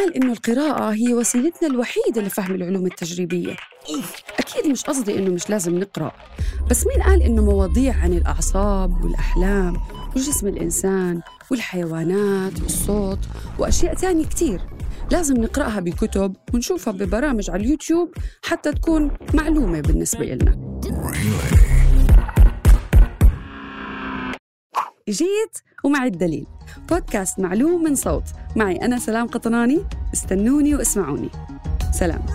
قال إنه القراءة هي وسيلتنا الوحيدة لفهم العلوم التجريبية؟ أكيد مش قصدي إنه مش لازم نقرأ بس مين قال إنه مواضيع عن الأعصاب والأحلام وجسم الإنسان والحيوانات والصوت وأشياء تانية كتير؟ لازم نقرأها بكتب ونشوفها ببرامج على اليوتيوب حتى تكون معلومة بالنسبة لنا جيت ومع الدليل. بودكاست معلوم من صوت. معي أنا سلام قطناني استنوني واسمعوني. سلام.